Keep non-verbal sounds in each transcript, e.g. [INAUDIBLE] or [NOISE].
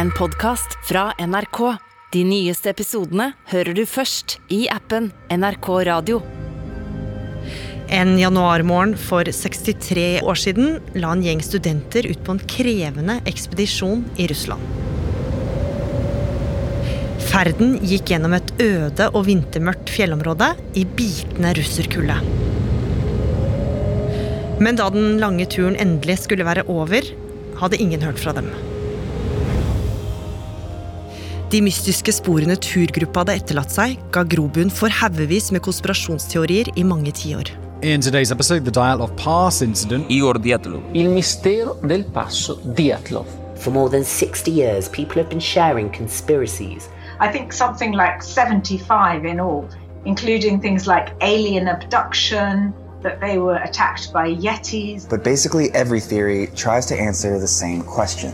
en podkast fra NRK. De nyeste episodene hører du først i appen NRK Radio. En januarmorgen for 63 år siden la en gjeng studenter ut på en krevende ekspedisjon i Russland. Ferden gikk gjennom et øde og vintermørkt fjellområde i bitende russerkulde. Men da den lange turen endelig skulle være over, hadde ingen hørt fra dem. De mystiske sporene turgruppa hadde etterlatt seg, ga grobunn for haugevis med konspirasjonsteorier i mange tiår. In today's episode, the Dial of Pass incident. Igor Dyatlov. Il mistero del passo Dyatlov. For more than 60 years, people have been sharing conspiracies. I think something like 75 in all, including things like alien abduction, that they were attacked by Yetis. But basically, every theory tries to answer the same question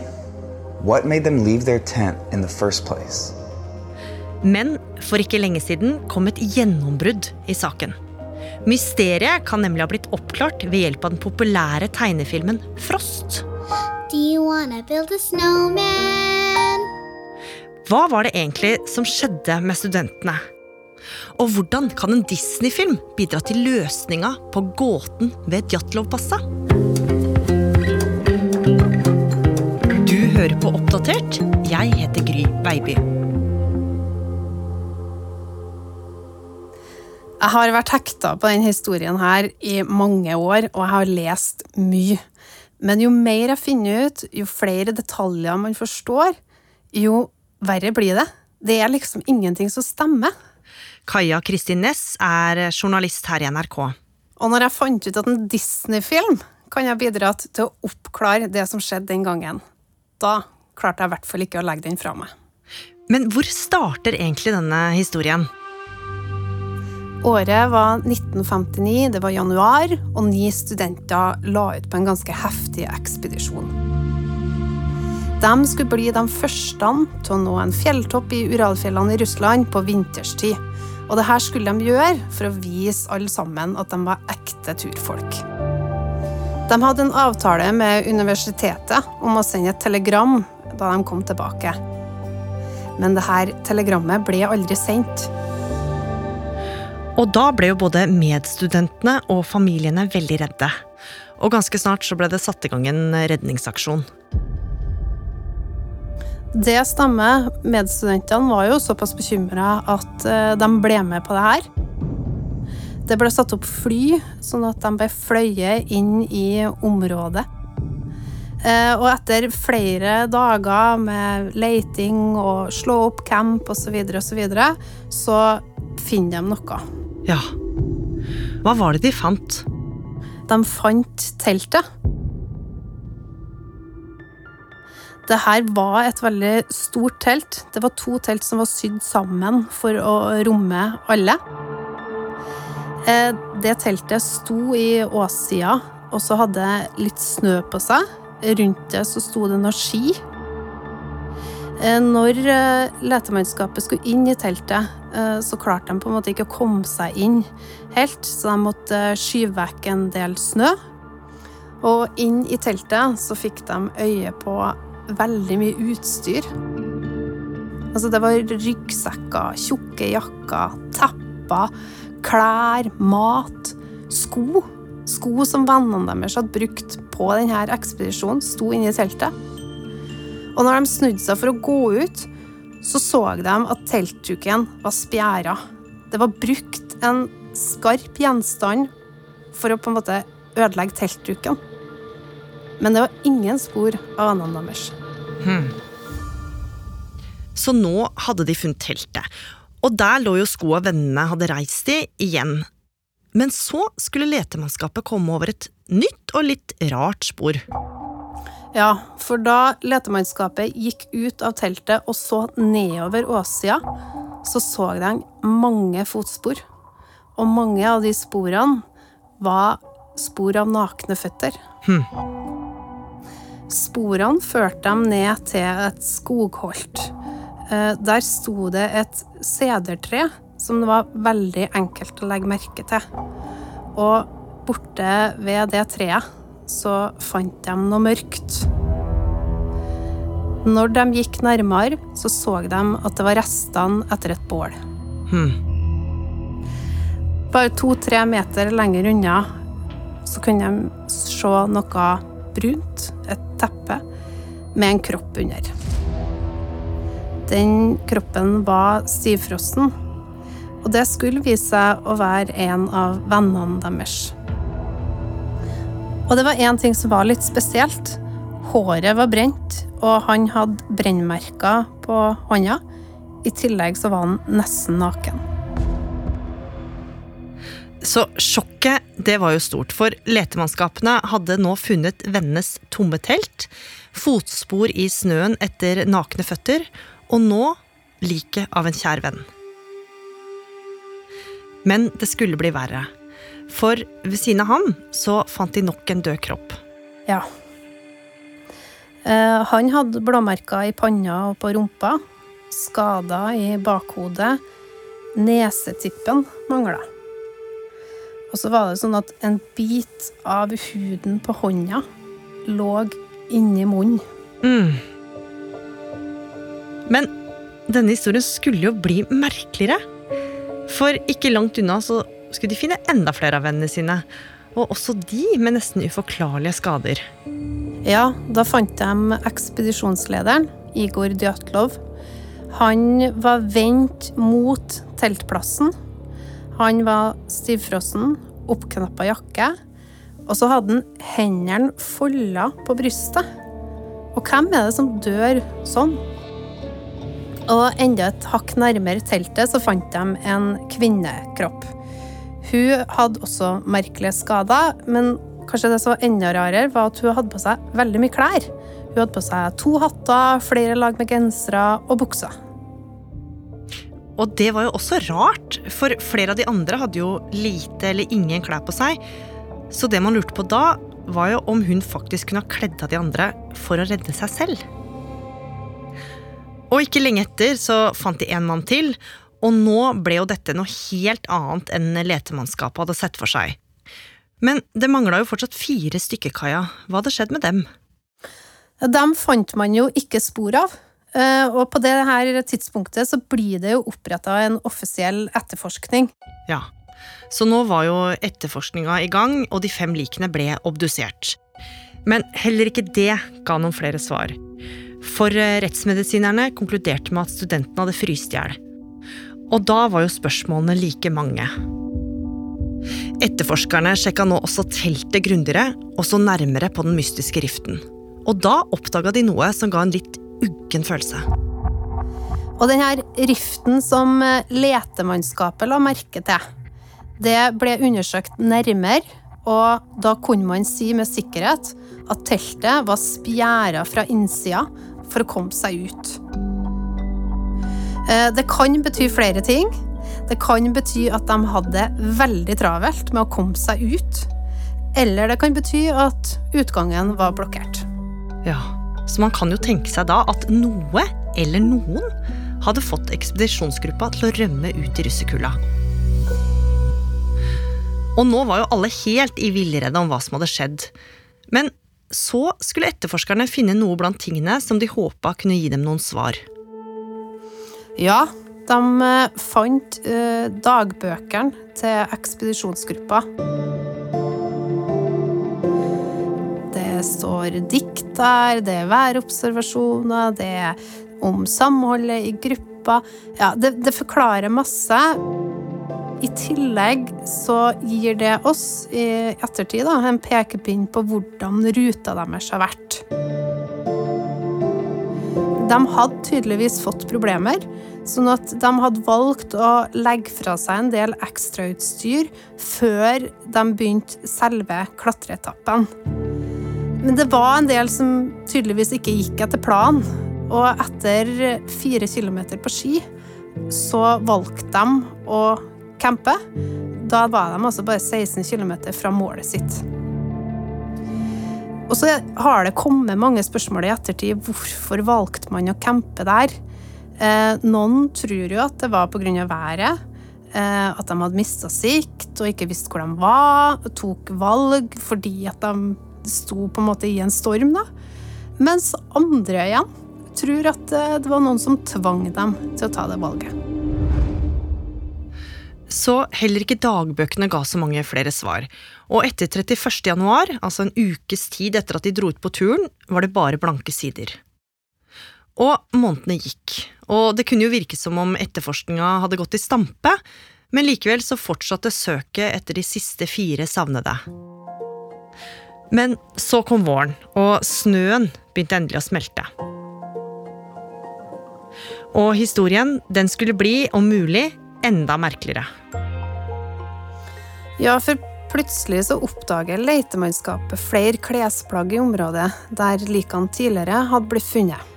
What made them leave their tent in the first place? Men for ikke lenge siden kom et gjennombrudd i saken. Mysteriet kan nemlig ha blitt oppklart ved hjelp av den populære tegnefilmen Frost. Do you wanna build a snowman? Hva var det egentlig som skjedde med studentene? Og hvordan kan en Disney-film bidra til løsninga på gåten ved Djatlov-passet? Hører på Oppdatert. Jeg heter Gry Baby. Jeg har vært hekta på denne historien her i mange år, og jeg har lest mye. Men jo mer jeg finner ut, jo flere detaljer man forstår, jo verre blir det. Det er liksom ingenting som stemmer. Kaja Kristin Næss er journalist her i NRK. Og når jeg fant ut at en Disney-film kan ha bidratt til å oppklare det som skjedde den gangen, da klarte jeg i hvert fall ikke å legge den fra meg. Men hvor starter egentlig denne historien? Året var 1959, det var januar, og ni studenter la ut på en ganske heftig ekspedisjon. De skulle bli de første til å nå en fjelltopp i Uralfjellene i Russland på vinterstid. Og det her skulle de gjøre for å vise alle sammen at de var ekte turfolk. De hadde en avtale med universitetet om å sende et telegram da de kom tilbake. Men dette telegrammet ble aldri sendt. Og da ble jo både medstudentene og familiene veldig redde. Og ganske snart så ble det satt i gang en redningsaksjon. Det stemmer. Medstudentene var jo såpass bekymra at de ble med på det her. Det ble satt opp fly, sånn at de ble fløyet inn i området. Og etter flere dager med leiting og slå opp camp osv., så, videre, og så, videre, så finner de noe. Ja. Hva var det de fant? De fant teltet. Det her var et veldig stort telt. Det var to telt som var sydd sammen for å romme alle. Det teltet sto i åssida, og så hadde litt snø på seg. Rundt det så sto det noen ski. Når letemannskapet skulle inn i teltet, så klarte de på en måte ikke å komme seg inn helt, så de måtte skyve vekk en del snø. Og inn i teltet så fikk de øye på veldig mye utstyr. Altså, det var ryggsekker, tjukke jakker, tepper, klær, mat, sko. Sko som vennene deres hadde brukt på denne ekspedisjonen, sto inne i teltet. Og når de snudde seg for å gå ut, så så de at teltduken var spjæra. Det var brukt en skarp gjenstand for å på en måte ødelegge teltduken. Men det var ingen spor av vennene deres. Hmm. Så nå hadde de funnet teltet, og der lå jo skoa vennene hadde reist i, igjen. Men så skulle letemannskapet komme over et nytt og litt rart spor. Ja, for da letemannskapet gikk ut av teltet og så nedover åssida, så så de mange fotspor. Og mange av de sporene var spor av nakne føtter. Hm. Sporene førte dem ned til et skogholt. Der sto det et sedertre som det var veldig enkelt å legge merke til. Og borte ved det treet så fant de noe mørkt. Når de gikk nærmere, så så de at det var restene etter et bål. Hmm. Bare to-tre meter lenger unna så kunne de se noe brunt, et teppe, med en kropp under. Den kroppen var stivfrossen, og det skulle vise seg å være en av vennene deres. Og det var én ting som var litt spesielt. Håret var brent, og han hadde brennmerker på hånda. I tillegg så var han nesten naken. Så sjokket, det var jo stort, for letemannskapene hadde nå funnet vennenes tomme telt, fotspor i snøen etter nakne føtter, og nå liket av en kjær venn. Men det skulle bli verre. For ved siden av ham så fant de nok en død kropp. Ja. Eh, han hadde blåmerker i panna og på rumpa, skader i bakhodet, nesetippen mangla. Og så var det sånn at en bit av huden på hånda lå inni munnen. Mm. Men denne historien skulle jo bli merkeligere. For ikke langt unna så skulle de finne enda flere av vennene sine. Og også de med nesten uforklarlige skader. Ja, da fant de ekspedisjonslederen, Igor Djatlov. Han var vendt mot teltplassen. Han var stivfrossen, oppknappa jakke, og så hadde han hendene folda på brystet. Og hvem er det som dør sånn? Og enda et hakk nærmere teltet så fant de en kvinnekropp. Hun hadde også merkelige skader, men kanskje det som var enda rarere, var at hun hadde på seg veldig mye klær. Hun hadde på seg to hatter, flere lag med gensere og bukser. Og det var jo også rart, for flere av de andre hadde jo lite eller ingen klær på seg. Så det man lurte på da, var jo om hun faktisk kunne ha kledd av de andre for å redde seg selv. Og ikke lenge etter så fant de en mann til, og nå ble jo dette noe helt annet enn letemannskapet hadde sett for seg. Men det mangla jo fortsatt fire stykker, Kaja. Hva hadde skjedd med dem? Dem fant man jo ikke spor av. Eh, og på det her tidspunktet så blir det jo oppretta en offisiell etterforskning. Ja, så nå var jo etterforskninga i gang, og de fem likene ble obdusert. Men heller ikke det ga noen flere svar. For eh, rettsmedisinerne konkluderte med at studentene hadde fryst i hjel. Og da var jo spørsmålene like mange. Etterforskerne sjekka nå også teltet grundigere, og så nærmere på den mystiske riften. Og da oppdaga de noe som ga en litt uggen følelse. Og denne riften som eh, letemannskapet la merke til, det ble undersøkt nærmere, og da kunne man si med sikkerhet at teltet var spjæra fra innsida for å komme seg ut. Eh, det kan bety flere ting. Det kan bety at de hadde veldig travelt med å komme seg ut. Eller det kan bety at utgangen var blokkert. Ja, Så man kan jo tenke seg da at noe eller noen hadde fått ekspedisjonsgruppa til å rømme ut i russekulda. Og nå var jo alle helt i villrede om hva som hadde skjedd. Men så skulle etterforskerne finne noe blant tingene som de håpa kunne gi dem noen svar. Ja, de eh, fant eh, dagbøkene til ekspedisjonsgruppa. Det står dikt der, det er værobservasjoner, det er om samholdet i gruppa. Ja, det, det forklarer masse. I tillegg så gir det oss i ettertid da, en pekepinn på hvordan ruta deres har vært. De hadde tydeligvis fått problemer, sånn at de hadde valgt å legge fra seg en del ekstrautstyr før de begynte selve klatreetappen. Men det var en del som tydeligvis ikke gikk etter planen, og etter fire kilometer på ski så valgte de å campe. Da var de altså bare 16 km fra målet sitt. Og så har det kommet mange spørsmål i ettertid. Hvorfor valgte man å campe der? Eh, noen tror jo at det var pga. været. Eh, at de hadde mista sikt og ikke visste hvor de var. Og Tok valg fordi at de sto på en måte i en storm. da. Mens andre igjen tror at eh, det var noen som tvang dem til å ta det valget. Så heller ikke dagbøkene ga så mange flere svar. Og etter 31. januar, altså en ukes tid etter at de dro ut på turen, var det bare blanke sider. Og månedene gikk, og det kunne jo virke som om etterforskninga hadde gått i stampe, men likevel så fortsatte søket etter de siste fire savnede. Men så kom våren, og snøen begynte endelig å smelte. Og historien, den skulle bli, om mulig, enda merkeligere. Ja, for plutselig så oppdager letemannskapet flere klesplagg i området der likene tidligere hadde blitt funnet.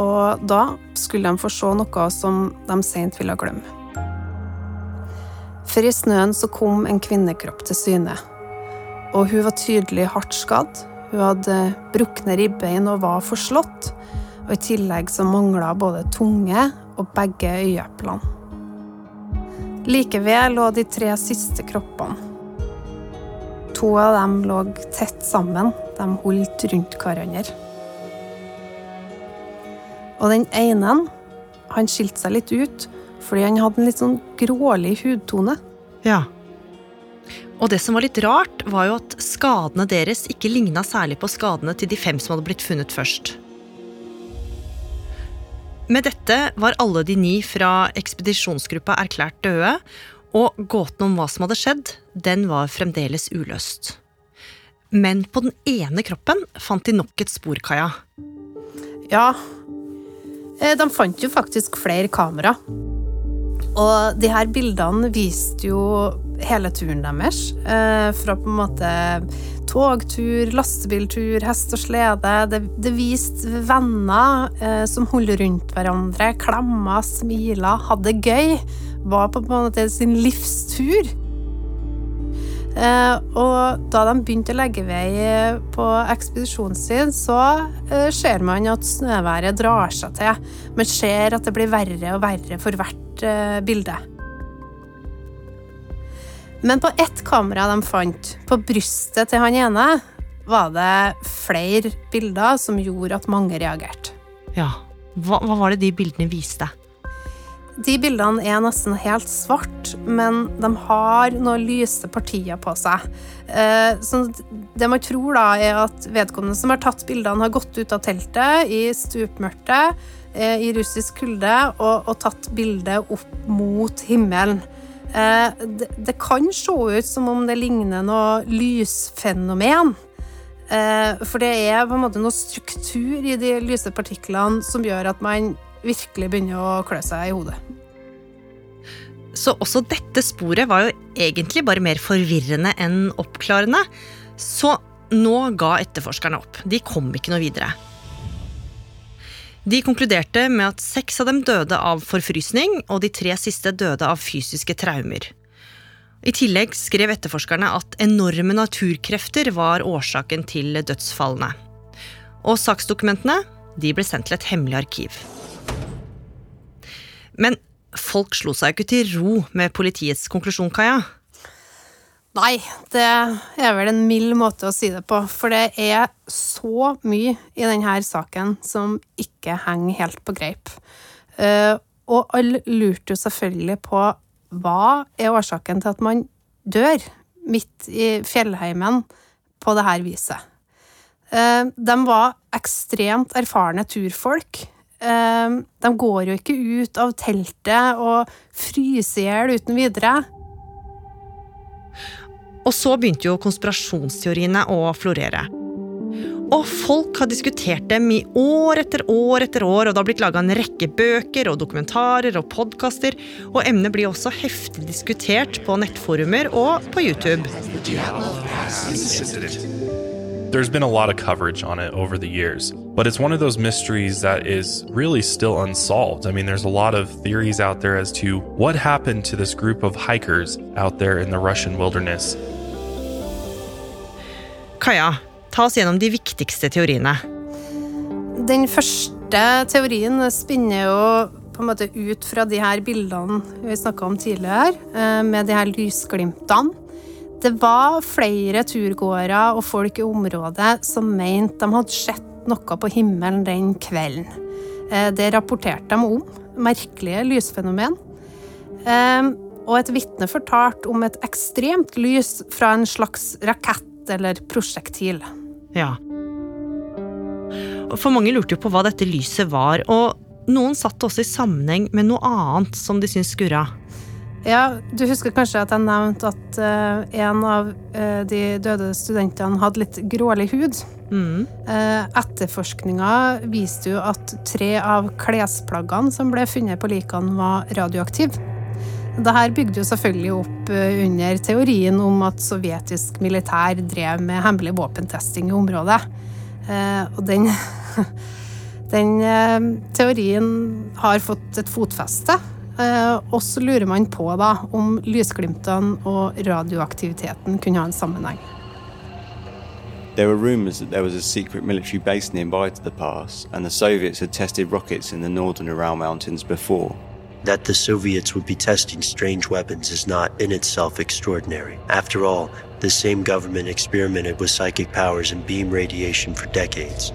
Og da skulle de få se noe som de sent ville glemme. For i snøen så kom en kvinnekropp til syne. Og hun var tydelig hardt skadd. Hun hadde brukne ribbein og var forslått. Og i tillegg så mangla både tunge og begge øyeeplene. Like ved lå de tre siste kroppene. To av dem lå tett sammen. De holdt rundt hverandre. Og den ene han skilte seg litt ut fordi han hadde en litt sånn grålig hudtone. Ja. Og det som var litt rart, var jo at skadene deres ikke ligna særlig på skadene til de fem som hadde blitt funnet først. Med dette var alle de ni fra ekspedisjonsgruppa erklært døde, og gåten om hva som hadde skjedd, den var fremdeles uløst. Men på den ene kroppen fant de nok et spor, Kaja. Ja, eh, de fant jo faktisk flere kamera. Og de her bildene viste jo hele turen deres. Eh, fra på en måte togtur, lastebiltur, hest og slede. Det, det viste venner eh, som holdt rundt hverandre, klemma, smila, hadde det gøy. Var på en måte sin livstur. Eh, og da de begynte å legge vei på ekspedisjonen sin, så ser man at snøværet drar seg til. Man ser at det blir verre og verre for hvert bilde. Men på ett kamera de fant, på brystet til han ene, var det flere bilder som gjorde at mange reagerte. Ja, hva, hva var det de bildene viste? De bildene er nesten helt svart, men de har noen lyse partier på seg. Eh, så det man tror, da, er at vedkommende som har tatt bildene, har gått ut av teltet i stupmørket eh, i russisk kulde og, og tatt bildet opp mot himmelen. Eh, det, kan se ut som om det ligner noe lysfenomen. Eh, for det er på en måte noe struktur i de lyse partiklene som gjør at man virkelig begynner å klø seg i hodet. Så også dette sporet var jo egentlig bare mer forvirrende enn oppklarende. Så nå ga etterforskerne opp. De kom ikke noe videre. De konkluderte med at seks av dem døde av forfrysning, og de tre siste døde av fysiske traumer. I tillegg skrev etterforskerne at enorme naturkrefter var årsaken til dødsfallene. Og saksdokumentene de ble sendt til et hemmelig arkiv. Men folk slo seg jo ikke til ro med politiets konklusjon, Kaja. Nei, det er vel en mild måte å si det på. For det er så mye i denne saken som ikke henger helt på greip. Eh, og alle lurte jo selvfølgelig på hva er årsaken til at man dør midt i fjellheimen på det her viset. Eh, de var ekstremt erfarne turfolk. Eh, de går jo ikke ut av teltet og fryser i hjel uten videre. Og så begynte jo konspirasjonsteoriene å florere. Og folk har diskutert dem i år etter år etter år, og det har blitt laga en rekke bøker og dokumentarer og podkaster, og emnet blir også heftig diskutert på nettforumer og på YouTube. There's been a lot of coverage on it over the years, but it's one of those mysteries that is really still unsolved. I mean, there's a lot of theories out there as to what happened to this group of hikers out there in the Russian wilderness. Kaja, ta oss gjennom de viktigste teoriene. Den første teorien spinner jo på en måte ut fra de her bildene vi snakka om tidligere, eh, med de her lysglimtene. Det var flere turgåere og folk i området som mente de hadde sett noe på himmelen den kvelden. Eh, det rapporterte de om. Merkelige lysfenomen. Eh, og et vitne fortalte om et ekstremt lys fra en slags rakett eller prosjektil. Ja. For mange lurte jo på hva dette lyset var, og noen satt det også i sammenheng med noe annet som de syntes skurra. Ja, Du husker kanskje at jeg nevnte at uh, en av uh, de døde studentene hadde litt grålig hud? Mm. Uh, Etterforskninga viste jo at tre av klesplaggene som ble funnet på likene, var radioaktive. Dette bygde jo selvfølgelig opp under teorien om at sovjetisk militær drev med hemmelig våpentesting i området. Og den, [LAUGHS] den teorien har fått et fotfeste. Eh, og så lurer man på da om lysglimtene og radioaktiviteten kunne ha en sammenheng. There were rumors that there was a secret military base nearby to the pass, and the Soviets had tested rockets in the northern Ural Mountains before. That the Soviets would be testing strange weapons is not in itself extraordinary. After all, the same government experimented with psychic powers and beam radiation for decades.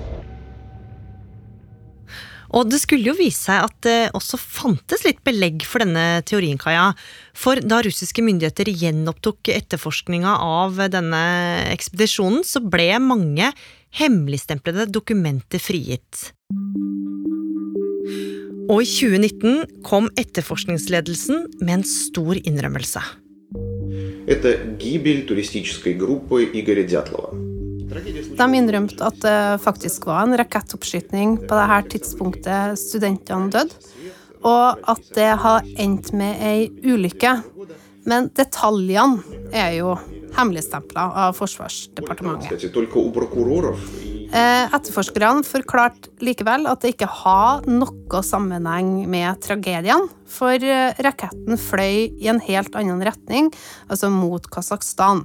Og det skulle jo vise seg at det også fantes litt belegg for denne teorien, Kaja. For da russiske myndigheter gjenopptok etterforskninga av denne ekspedisjonen, så ble mange hemmeligstemplede dokumenter frigitt. Og i 2019 kom etterforskningsledelsen med en stor innrømmelse. Это гибель туристической группы Игоря Дятлова. De innrømte at det faktisk var en rakettoppskyting på dette tidspunktet studentene døde, og at det har endt med ei ulykke. Men detaljene er jo hemmeligstempla av Forsvarsdepartementet. Etterforskerne forklarte likevel at det ikke har noe sammenheng med tragedien, for raketten fløy i en helt annen retning, altså mot Kasakhstan.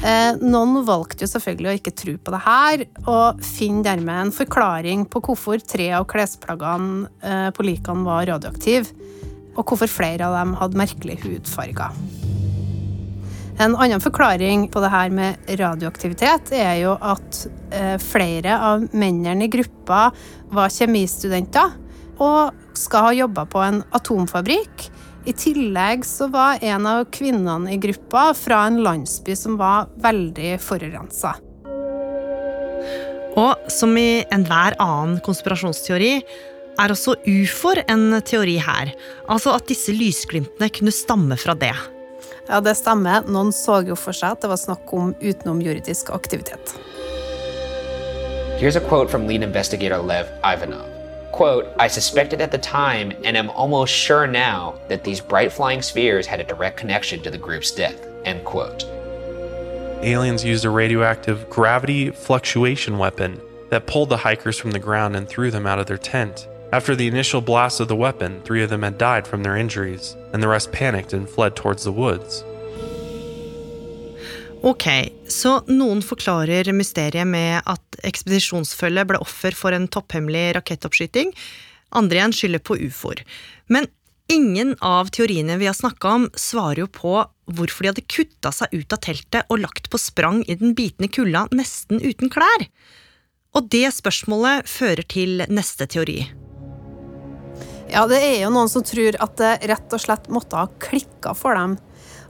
Noen valgte jo selvfølgelig å ikke tro på det her, og finner dermed en forklaring på hvorfor tre av klesplaggene på likene var radioaktive, og hvorfor flere av dem hadde merkelige hudfarger. En annen forklaring på det her med radioaktivitet er jo at flere av mennene i gruppa var kjemistudenter og skal ha jobba på en atomfabrikk. I tillegg så var en av kvinnene i gruppa fra en landsby som var veldig forurensa. Og som i enhver annen konspirasjonsteori er også ufoer en teori her. Altså at disse lysglimtene kunne stamme fra det. Ja, det stemmer. Noen så jo for seg at det var snakk om utenomjordisk aktivitet. Here's a quote from lead investigator Lev Ivanov. Quote, I suspected at the time and am almost sure now that these bright flying spheres had a direct connection to the group's death. End quote. Aliens used a radioactive gravity fluctuation weapon that pulled the hikers from the ground and threw them out of their tent. After the initial blast of the weapon, three of them had died from their injuries, and the rest panicked and fled towards the woods. Ok, så noen forklarer mysteriet med at ekspedisjonsfølget ble offer for en topphemmelig rakettoppskyting, andre igjen skylder på ufoer. Men ingen av teoriene vi har snakka om, svarer jo på hvorfor de hadde kutta seg ut av teltet og lagt på sprang i den bitende kulda nesten uten klær. Og det spørsmålet fører til neste teori. Ja, det er jo noen som tror at det rett og slett måtte ha klikka for dem.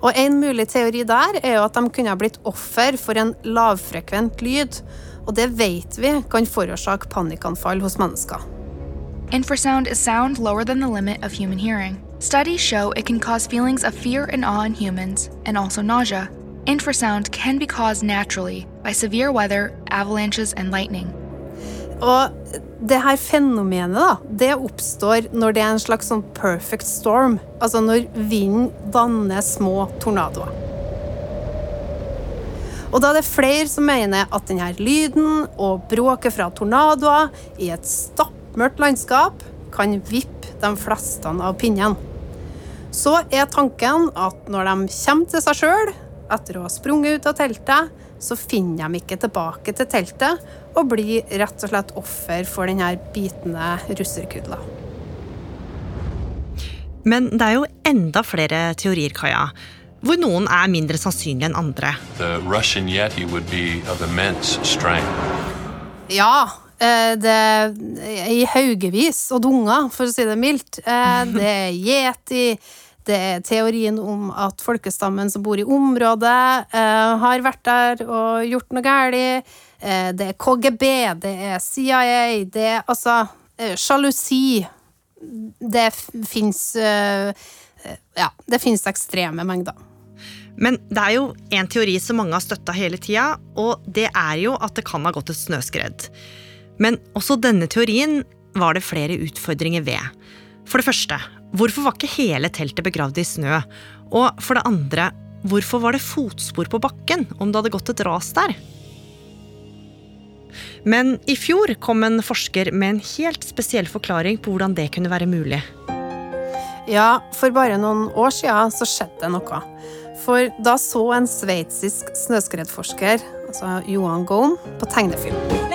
Og en mulig teori der er jo at de kunne ha blitt offer for en lavfrekvent lyd. Og det vet vi kan forårsake panikkanfall hos mennesker. Infrasound is sound lower than the limit of human hearing. Studies show it can cause feelings of fear and awe in humans, and also nausea. Infrasound can be caused naturally by severe weather, avalanches, and lightning. Og det her fenomenet da, det oppstår når det er en slags sånn perfect storm. Altså når vinden danner små tornadoer. Og da er det flere som mener at denne lyden og bråket fra tornadoer i et stappmørkt landskap kan vippe de fleste av pinnen. Så er tanken at når de kommer til seg sjøl etter å ha sprunget ut av teltet, så finner de ikke tilbake til teltet og blir rett og slett offer for denne bitende russerkudla. Men det er jo enda flere teorier, Kaja, hvor noen er mindre sannsynlige enn andre. Yeti would be of. Ja, Eh, det er i haugevis og dunger, for å si det mildt. Eh, det er yeti. Det er teorien om at folkestammen som bor i området, eh, har vært der og gjort noe galt. Det er KGB, det er CIA, det er altså Sjalusi. Det fins Ja, det fins ekstreme mengder. Men det er jo en teori som mange har støtta hele tida, og det er jo at det kan ha gått et snøskred. Men også denne teorien var det flere utfordringer ved. For det første, hvorfor var ikke hele teltet begravd i snø? Og for det andre, hvorfor var det fotspor på bakken om det hadde gått et ras der? Men i fjor kom en forsker med en helt spesiell forklaring på hvordan det kunne være mulig. Ja, for bare noen år siden så skjedde det noe. For da så en sveitsisk snøskredforsker, altså Johan Gohn, på tegnefilm.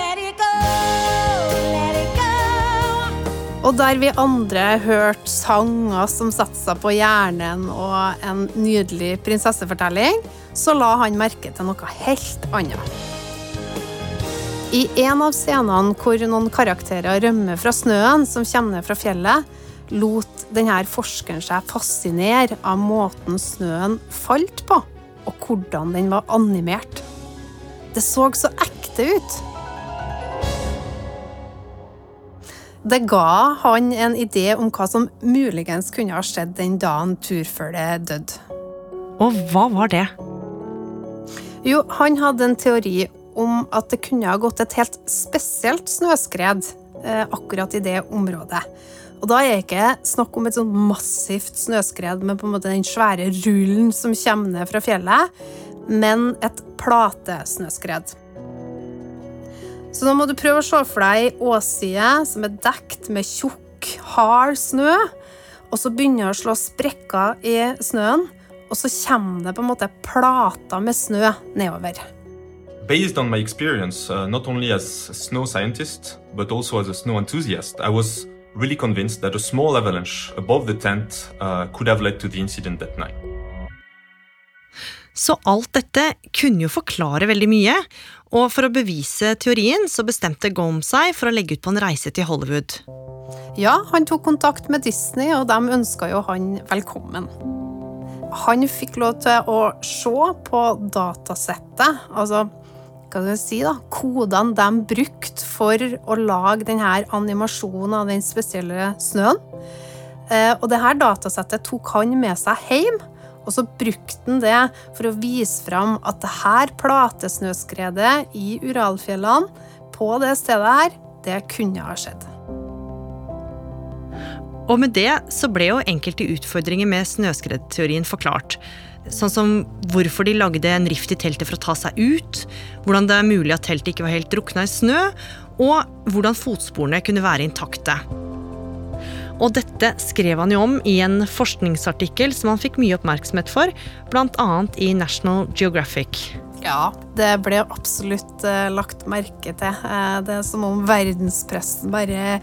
Og der vi andre hørte sanger som satte seg på hjernen, og en nydelig prinsessefortelling, så la han merke til noe helt annet. I en av scenene hvor noen karakterer rømmer fra snøen som kommer ned fra fjellet, lot denne forskeren seg fascinere av måten snøen falt på, og hvordan den var animert. Det så så ekte ut. Det ga han en idé om hva som muligens kunne ha skjedd den dagen turfølget døde. Og hva var det? Jo, han hadde en teori om at det kunne ha gått et helt spesielt snøskred eh, akkurat i det området. Og da er det ikke snakk om et sånn massivt snøskred med på en måte den svære rullen som kommer ned fra fjellet, men et platesnøskred. Så nå må du prøve å se for deg ei åsside som er dekt med tjukk, hard snø, og så begynner det å slå sprekker i snøen, og så kommer det på en måte plater med snø nedover. Based on my experience, uh, not only as a snow scientist, but also as a snow enthusiast, I was really convinced that a small avalanche above the tent uh, could have led to the incident that night. Så alt dette kunne jo forklare veldig mye, og for å bevise teorien så bestemte Gome seg for å legge ut på en reise til Hollywood. Ja, han tok kontakt med Disney, og de ønska jo han velkommen. Han fikk lov til å se på datasettet, altså hva skal jeg si da, kodene de brukte for å lage denne animasjonen av den spesielle snøen. Eh, og det her datasettet tok han med seg hjem, og så brukte han det for å vise fram at det her platesnøskredet i Uralfjellene, på det stedet her, det kunne ha skjedd. Og med det så ble jo enkelte utfordringer med snøskredteorien forklart. Sånn som hvorfor de lagde en rift i teltet for å ta seg ut, hvordan det er mulig at teltet ikke var helt drukna i snø, og hvordan fotsporene kunne være intakte. Og dette skrev han jo om i en forskningsartikkel som han fikk mye oppmerksomhet for, bl.a. i National Geographic. Ja, det ble absolutt uh, lagt merke til. Uh, det er som om verdenspressen bare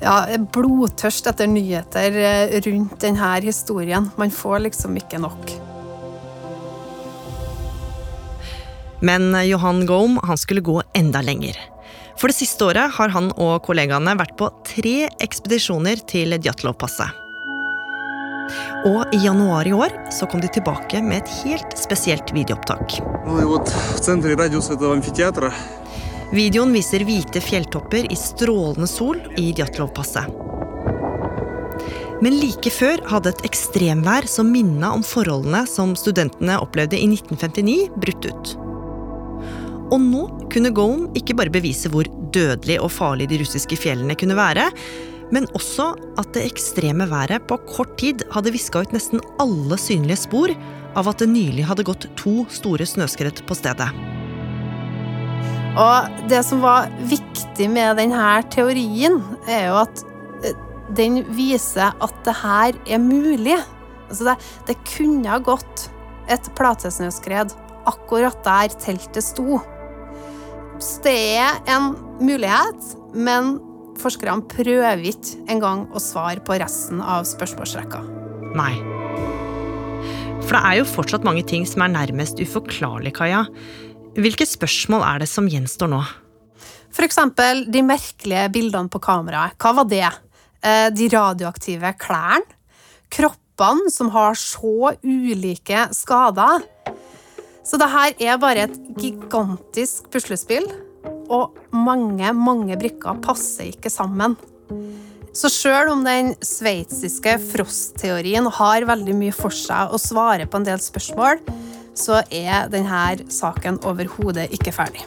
ja, blodtørst etter nyheter uh, rundt denne historien. Man får liksom ikke nok. Men Johan Gaum, han skulle gå enda lenger. For det siste året har han og kollegaene vært på tre ekspedisjoner til Djatlovpasset. Og i januar i år så kom de tilbake med et helt spesielt videoopptak. Videoen viser hvite fjelltopper i strålende sol i Djatlovpasset. Men like før hadde et ekstremvær som minna om forholdene som studentene opplevde i 1959, brutt ut. Og nå kunne Gohn ikke bare bevise hvor dødelig og farlig de russiske fjellene kunne være, men også at det ekstreme været på kort tid hadde viska ut nesten alle synlige spor av at det nylig hadde gått to store snøskred på stedet. Og det som var viktig med denne teorien, er jo at eh, den viser at det her er mulig. Altså det, det kunne ha gått et platesnøskred akkurat der teltet sto. Så det er en mulighet, men forskerne prøver ikke engang å svare på resten av spørsmålsrekka. Nei. For det er jo fortsatt mange ting som er nærmest uforklarlig, Kaja. Hvilke spørsmål er det som gjenstår nå? Eksempel de merkelige bildene på kameraet. Hva var det? Eh, de radioaktive klærne? Kroppene som har så ulike skader? Så det her er bare et gigantisk puslespill, og mange, mange brikker passer ikke sammen. Så sjøl om den sveitsiske Frost-teorien har veldig mye for seg å svare på en del spørsmål, så er denne saken overhodet ikke ferdig.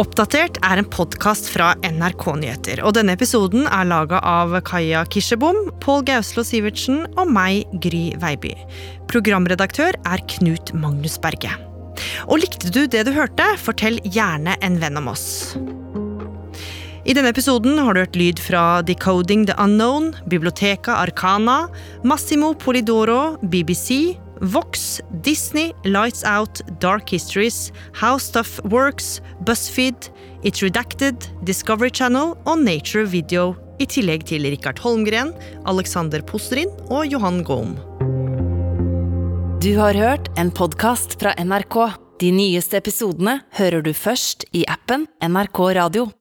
Oppdatert er en podkast fra NRK Nyheter. og Denne episoden er laga av Kaja Kirsebom, Pål Gauslo Sivertsen og meg, Gry Veiby. Programredaktør er Knut Magnus Berge. Og likte du det du hørte, fortell gjerne en venn om oss. I denne episoden har du hørt lyd fra Decoding the Unknown, Biblioteka Arcana, Massimo Polidoro, BBC, Vox, Disney, Lights Out, Dark Histories, How Stuff Works, BuzzFeed, It's Redacted, Discovery Channel og Nature Video, i tillegg til Rikard Holmgren, Alexander Posterin og Johan Gohm. Du har hørt en podkast fra NRK. De nyeste episodene hører du først i appen NRK Radio.